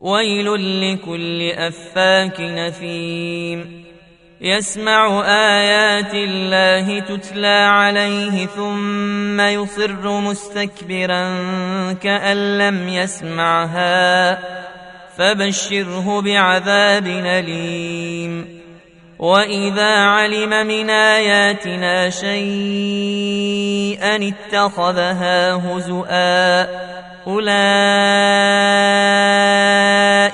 ويل لكل أفاك نثيم. يسمع آيات الله تتلى عليه ثم يصر مستكبرا كأن لم يسمعها. فبشره بعذاب أليم. وإذا علم من آياتنا شيئا اتخذها هزؤا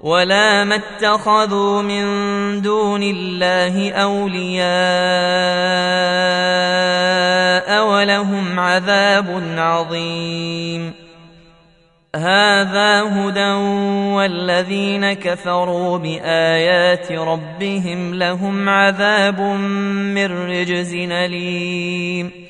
ولا ما اتخذوا من دون الله اولياء ولهم عذاب عظيم هذا هدى والذين كفروا بايات ربهم لهم عذاب من رجز اليم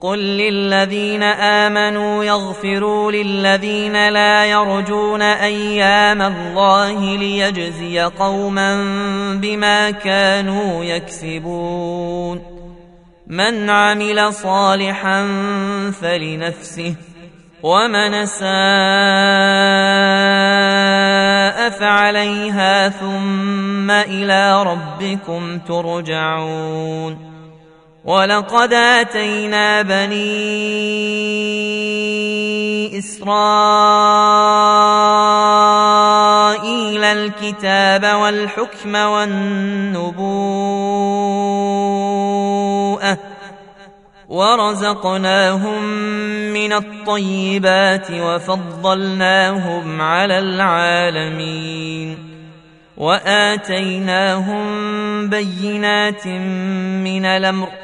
قل للذين امنوا يغفروا للذين لا يرجون أيام الله ليجزي قوما بما كانوا يكسبون من عمل صالحا فلنفسه ومن ساء فعليها ثم إلى ربكم ترجعون ولقد اتينا بني اسرائيل الكتاب والحكم والنبوءه ورزقناهم من الطيبات وفضلناهم على العالمين واتيناهم بينات من الامر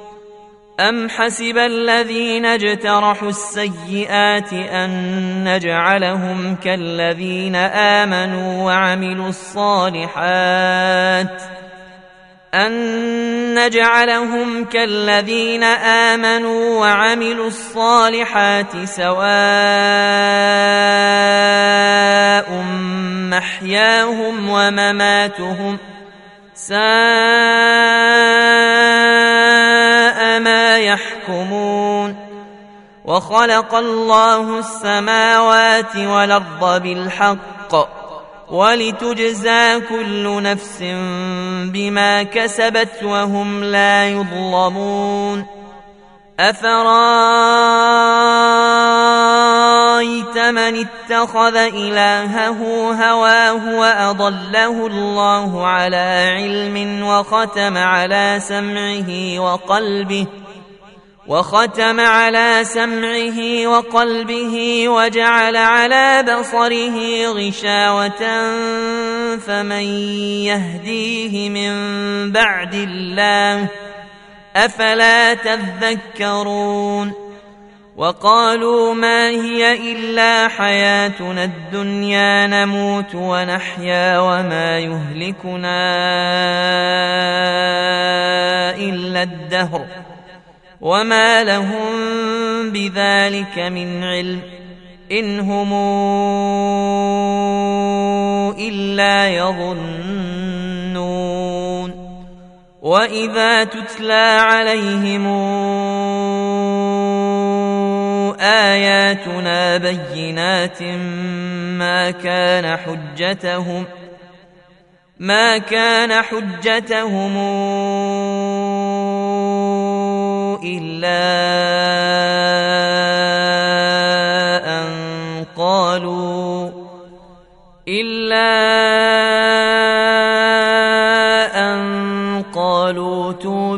أم حسب الذين اجترحوا السيئات أن نجعلهم كالذين آمنوا وعملوا الصالحات أن نجعلهم كالذين آمنوا وعملوا الصالحات سواء محياهم ومماتهم ساء ما يحكمون وخلق الله السماوات والأرض بالحق ولتجزى كل نفس بما كسبت وهم لا يظلمون افرايت من اتخذ إلهه هواه وأضله الله على علم وختم على سمعه وقلبه وختم على سمعه وقلبه وجعل على بصره غشاوة فمن يهديه من بعد الله أفلا تذكرون وقالوا ما هي إلا حياتنا الدنيا نموت ونحيا وما يهلكنا إلا الدهر وما لهم بذلك من علم إن هم إلا يظنون وإذا تتلى عليهم آياتنا بينات ما كان حجتهم ما كان حجتهم إلا أن قالوا إلا أن قالوا تو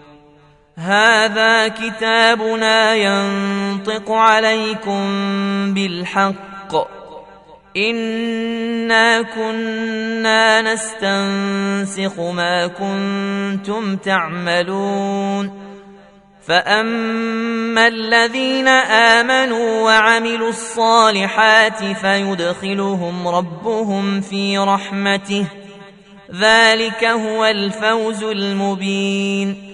هذا كتابنا ينطق عليكم بالحق. إنا كنا نستنسخ ما كنتم تعملون. فأما الذين آمنوا وعملوا الصالحات فيدخلهم ربهم في رحمته. ذلك هو الفوز المبين.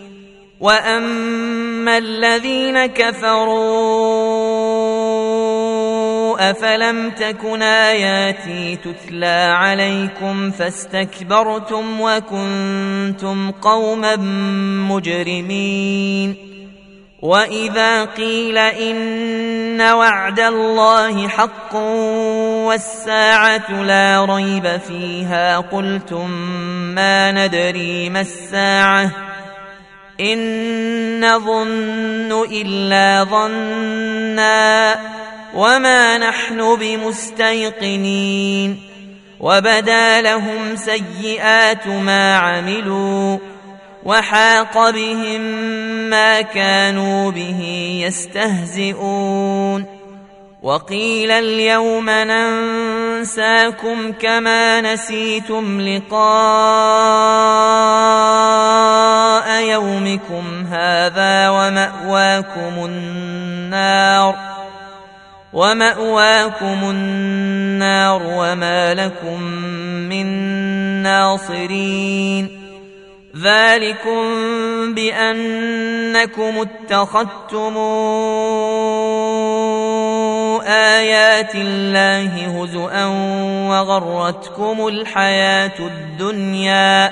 واما الذين كفروا افلم تكن اياتي تتلى عليكم فاستكبرتم وكنتم قوما مجرمين واذا قيل ان وعد الله حق والساعة لا ريب فيها قلتم ما ندري ما الساعة إن نظن إلا ظنا وما نحن بمستيقنين وبدا لهم سيئات ما عملوا وحاق بهم ما كانوا به يستهزئون وقيل اليوم ننساكم كما نسيتم لقاء يومكم هذا ومأواكم النار ومأواكم النار وما لكم من ناصرين ذلكم بأنكم اتخذتم آيات الله هزؤا وغرتكم الحياة الدنيا